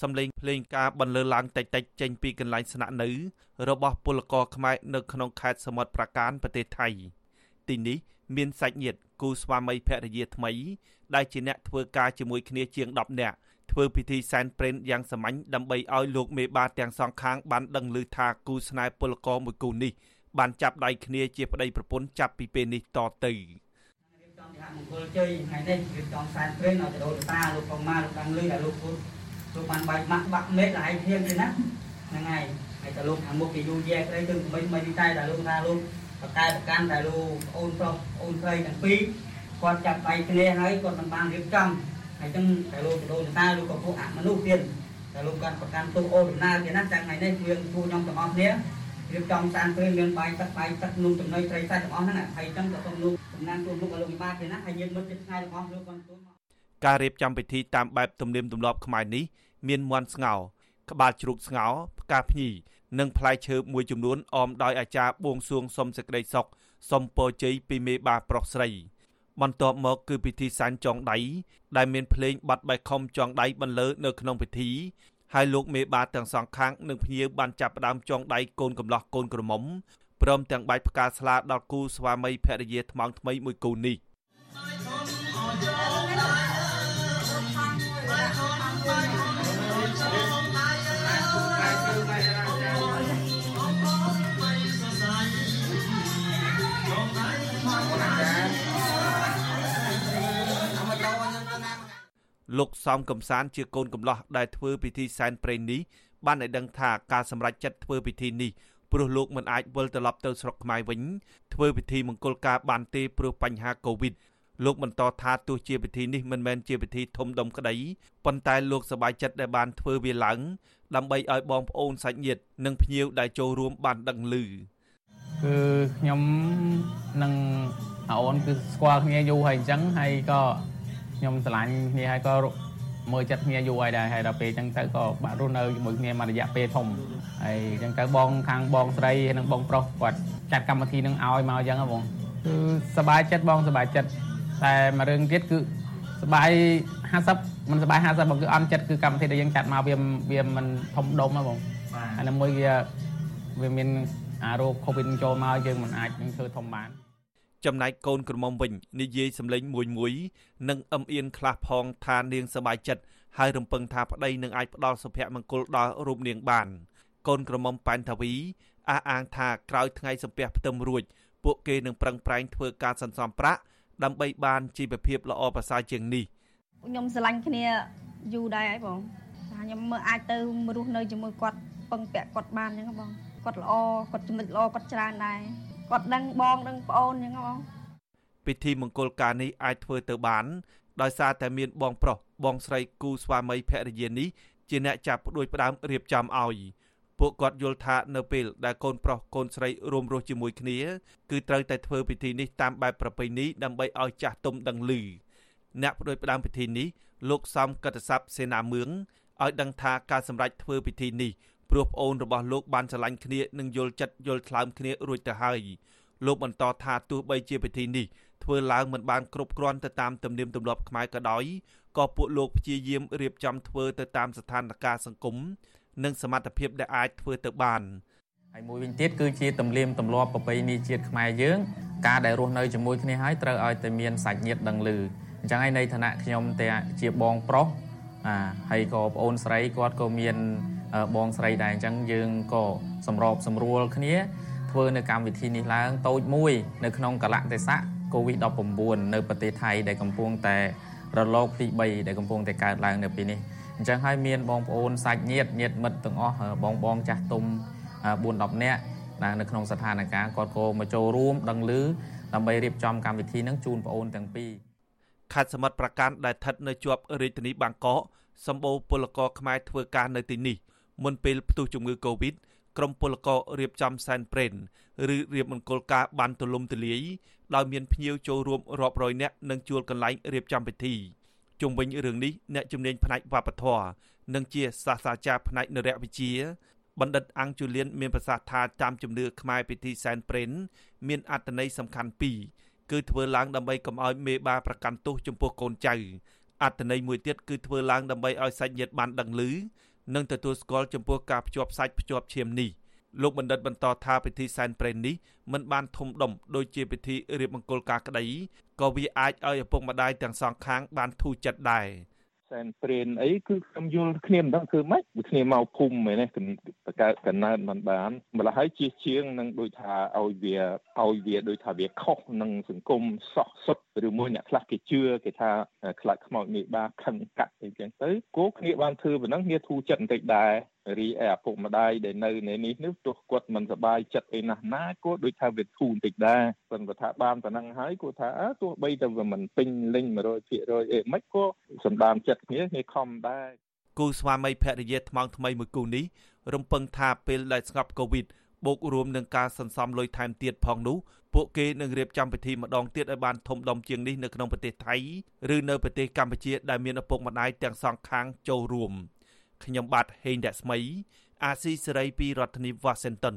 សំឡេងភ្លេងការបន្លឺឡើងតិចតិចចេញពីកន្លែងស្នាក់នៅ របស់ពលករខ្មែរនៅក្នុងខេត្តសមុទ្រប្រាកានប្រទេសថៃទីនេះមានសាច់ញាតិគូស្វាមីភរិយាថ្មី ដែលជាអ្នកធ្វើការជាមួយគ្នាជាង10នាក់ធ្វើពិធីសែនព្រេនយ៉ាងសាមញ្ញដើម្បីឲ្យលោកមេបាទាំងសងខាងបានដឹងឮថាគូស្នេហ៍ពលករមួយគូនេះបានចាប់ដៃគ្នាជាប្តីប្រពន្ធចាប់ពីពេលនេះតទៅរៀបចំមង្គលជ័យថ្ងៃនេះរៀបចំសែនព្រេនឲ្យទៅដូនតាលោកកុមារលោកដឹងឮដែលលោកពុទ្ធ លោកបានបាយម៉ាក់បាក់មេឃហើយធៀងទេណាហ្នឹងហើយហើយតើលោកខាងមុខគេយូរយ៉ែកអីទៅមិនមិនតែតែលោកថាលោកបកកែប្រកាន់តែលោកអូនប្រុសអូនស្រីទាំងពីរគាត់ចាប់ដៃគ្នាហើយគាត់មិនបានរៀបចំហើយចឹងតែលោកបដូរតាលោកក៏ពួកអមនុស្សទៀតតែលោកគាត់ប្រកាន់ទុកអូដំណើរទៀតណាចាំថ្ងៃនេះយើងពួកខ្ញុំទាំងអស់គ្នារៀបចំសានព្រេងមានបាយទឹកបាយទឹកនំចំណីត្រីសាច់ទាំងអស់ហ្នឹងហើយចឹងក៏សូមលោកតំណាងទូលោកឲ្យលោកវិបាកទៀតណាហើយយើងមិត្តជិតថ្ងៃទាំងអស់លោកគាត់ទូ ការរៀបចំពិធីតាមបែបទំនៀមទម្លាប់ខ្មែរនេះមានមន់ស្ងោក្បាលជ្រូកស្ងោផ្កាភ្ញីនិងផ្លែឈើមួយចំនួនអមដោយអាចារ្យបួងសួងសុំសេចក្តីសុខសុំពរជ័យពីមេបាប្រុសស្រី បន្ទាប់មកគឺពិធីសែនចងដៃដែលមានភ្លេងបាត់បេះខំចងដៃបន្លឺនៅក្នុងពិធីហើយលោកមេបាទាំងសងខាងនិងភ្ញៀវបានចាប់ផ្ដើមចងដៃកូនកំលោះកូនក្រមុំព្រមទាំងបាច់ផ្កាស្លាដល់គូស្វាមីភរិយាថ្មងថ្មីមួយគូនេះ លោកសំកំសានជាកូនកំឡោះដែលធ្វើពិធីសែនព្រេននេះបានឲ្យដឹងថាការសម្រេចចិត្តធ្វើពិធីនេះព្រោះលោកមិនអាចវិលត្រឡប់ទៅស្រុកខ្មែរវិញធ្វើពិធីមង្គលការបានទេព្រោះបញ្ហាកូវីដលោកបន្តថាទោះជាពិធីនេះមិនមែនជាពិធីធំដុំក្តីប៉ុន្តែលោកសប្បាយចិត្តដែលបានធ្វើវាឡើង ដើម្បីឲ្យបងប្អូនសាច់ញាតិនិងភ្ញៀវដែលចូលរួមបានដឹងឮគឺខ្ញុំនិងអូនគឺស្គាល់គ្នាយូរហើយអញ្ចឹងហើយក៏ ខ្ញុំស្រឡាញ់គ្នាហើយក៏មើលចិត្តគ្នាយូរហើយដែរហើយដល់ពេលអញ្ចឹងទៅក៏បាក់រស់នៅជាមួយគ្នាមួយរយៈពេលធំហើយអញ្ចឹងទៅបងខាងបងស្រីហើយនិងបងប្រុសគាត់ចាត់កម្មវិធីនឹងឲ្យមកអញ្ចឹងហ៎បងគឺសប្បាយចិត្តបងសប្បាយចិត្តតែមួយរឿងទៀតគឺសប្បាយ50មិនសប្បាយ50បងគឺអន់ចិត្តគឺកម្មវិធីដែលយើងចាត់មកវាវាមិនធំដុំហ៎បងហើយនៅមួយវាវាមានអារោគ COVID ចូលមកយើងមិនអាចនឹងធ្វើធំបាន ចំណែកកូនក្រមុំវិញនិយាយសម្លេងមួយមួយនិងអឹមអៀនខ្លះផងថានាងសប្បាយចិត្តហើយរំពឹងថាប្តីនឹងអាចផ្ដល់សុភមង្គលដល់រូបនាងបានកូនក្រមុំប៉ែនថាវីអះអាងថាក្រោយថ្ងៃសំពះផ្ទឹមរួចពួកគេនឹងប្រឹងប្រែងធ្វើការសន្សំប្រាក់ដើម្បីបានជីវភាពល្អប្រសើរជាងនេះខ្ញុំស្រឡាញ់គ្នាយូរដែរហើយបងថាខ្ញុំមើលអាចទៅរស់នៅជាមួយគាត់ពឹងពាក់គាត់បានអញ្ចឹងបងគាត់ល្អគាត់ចំណុចល្អគាត់ច្រើនដែរ គាត់ដឹងបងដឹងប្អូនអញ្ចឹងបងពិធីមង្គលការនេះអាចធ្វើទៅបាន ដោយសារតែមានបងប្រុសបងស្រីគូស្វាមីភរិយានេះជាអ្នកចាប់ផ្ដួចផ្ដើមរៀបចំឲ្យពួកគាត់យល់ថានៅពេលដែលកូនប្រុសកូនស្រីរួមរស់ជាមួយគ្នាគឺត្រូវតែធ្វើពិធីនេះតាមបែបប្រពៃណីដើម្បីឲ្យចាស់ទុំដឹងឮអ្នកផ្ដួចផ្ដើមពិធីនេះលោកសំកតស័ព្ទសេនាមឿងឲ្យដឹងថាការសម្រេចធ្វើពិធីនេះ ព្រោះប្អូនរបស់លោកបានឆ្លាញ់គ្នានិងយល់ចិត្តយល់ថ្លើមគ្នារួចទៅហើយលោកបន្តថាទោះបីជាពិធីនេះធ្វើឡើងមិនបានគ្រប់គ្រាន់ទៅតាមទំនៀមទម្លាប់ខ្មែរក៏ដោយក៏ពួកលោកព្យាយាមរៀបចំធ្វើទៅតាមស្ថានភាពសង្គមនិងសមត្ថភាពដែលអាចធ្វើទៅបានហើយមួយវិញទៀតគឺជាទំនៀមទម្លាប់ប្រពៃណីជាតិខ្មែរយើងការដែលរស់នៅជាមួយគ្នាហើយត្រូវឲ្យតែមានសាច់ញាតិដឹងឮអញ្ចឹងហើយในឋានៈខ្ញុំតែជាបងប្រុសអាហើយក៏ប្អូនស្រីគាត់ក៏មាន បងស្រីដែរអញ្ចឹងយើងក៏សម្របសម្រួលគ្នាធ្វើនៅកម្មវិធីនេះឡើងតូចមួយ នៅក្នុងកលៈទេសៈ COVID-19 នៅប្រទេសថៃដែលកំពុងតែរលកទី3ដែលកំពុងតែកើតឡើងនៅពេលនេះអញ្ចឹងហើយមានបងប្អូនសាច់ញាតិញាតិមិត្តទាំងអស់បងបងចាស់ទុំ4 10នាក់នៅក្នុងស្ថានភាពគាត់ក៏មកចូលរួមដឹងឮដើម្បីរៀបចំកម្មវិធីនឹងជូនបងប្អូនទាំងពីរខេត្តសមុទ្រប្រការដែលស្ថិតនៅជាប់រាជធានីបាងកកសម្បូរពលករខ្មែរធ្វើការនៅទីនេះ មុនពេលផ្ទុះជំងឺ Covid ក្រមពលកររៀបចំសែនព្រេនឬរៀបមង្គលការបានទូលំទូលាយដោយមានភ្ញៀវចូលរួមរាប់រយនាក់និងជួលកន្លែងរៀបចំពិធីជុំវិញរឿងនេះអ្នកជំនាញផ្នែកវប្បធម៌និងជាសាស្ត្រាចារ្យផ្នែកនរវិទ្យាបណ្ឌិតអង្គជូលៀនមានប្រសាសន៍ថាតាមជំនឿខ្មែរពិធីសែនព្រេនមានអត្ថន័យសំខាន់ពីរគឺធ្វើឡើងដើម្បីកុំឲ្យមេបាប្រកាន់ទោសចំពោះកូនចៅអត្ថន័យមួយទៀតគឺធ្វើឡើងដើម្បីឲ្យសាច់ញាតិបានដឹងឮ និងទទួលស្គាល់ចំពោះការភ្ជាប់សាច់ភ្ជាប់ឈាមនេះលោកបណ្ឌិតបន្តថាពិធីសែនព្រេននេះមិនបានធំដុំដូចជាពិធីរៀបមង្គលការក្តីក៏វាអាចឲ្យឪពុកម្ដាយទាំងសងខាងបានធូរចិត្តដែរសែនព្រេនអីគឺខ្ញុំយល់គ្នាមិនដឹងធ្វើម៉េចវាគ្នាមកភូមិមែនទេ បកកើតកណើតមិនបានម្ល៉េះហើយជាជាងនឹងដូចថាឲ្យវាឲ្យវាដូចថាវាខុសនឹងសង្គមសោះសុទ្ធឬមួយអ្នកខ្លះគេជឿគេថាខ្លាចខ្មោចមេបាខឹងកាត់អីចឹងទៅគោគ្នាបានធ្វើប៉ុណ្ណឹងគ្នាធូរចិត្តបន្តិចដែររីឯឪពុកម្ដាយដែលនៅในនេះនេះទោះគាត់មិនសប្បាយចិត្តអីណាស់ណាក៏ដូចថាវាធូរបន្តិចដែរប៉ុន្តែថាបានប៉ុណ្ណឹងហើយគាត់ថាអើទោះបីតែវាមិនពេញលេញ100%អីមិនក៏សម្ដានចិត្តគ្នាគ្នាខំដែរគូស្វាមីភរិយាថ្មងថ្មីមួយគូនេះ រំពឹងថាពេលដែលស្ងប់កូវីដបូករួមនឹងការសន្សំលុយថែមទៀតផងនោះពួកគេនឹងរៀបចំពិធីម្ដងទៀតឲ្យបានធំដុំជាងនេះនៅក្នុងប្រទេសថៃឬនៅប្រទេសកម្ពុជាដែលមានឪពុកម្ដាយទាំងសងខាងចូលរួមខ្ញុំបាទហេងរស្មី អាស៊ីសេរីពីរដ្ឋធានី Washington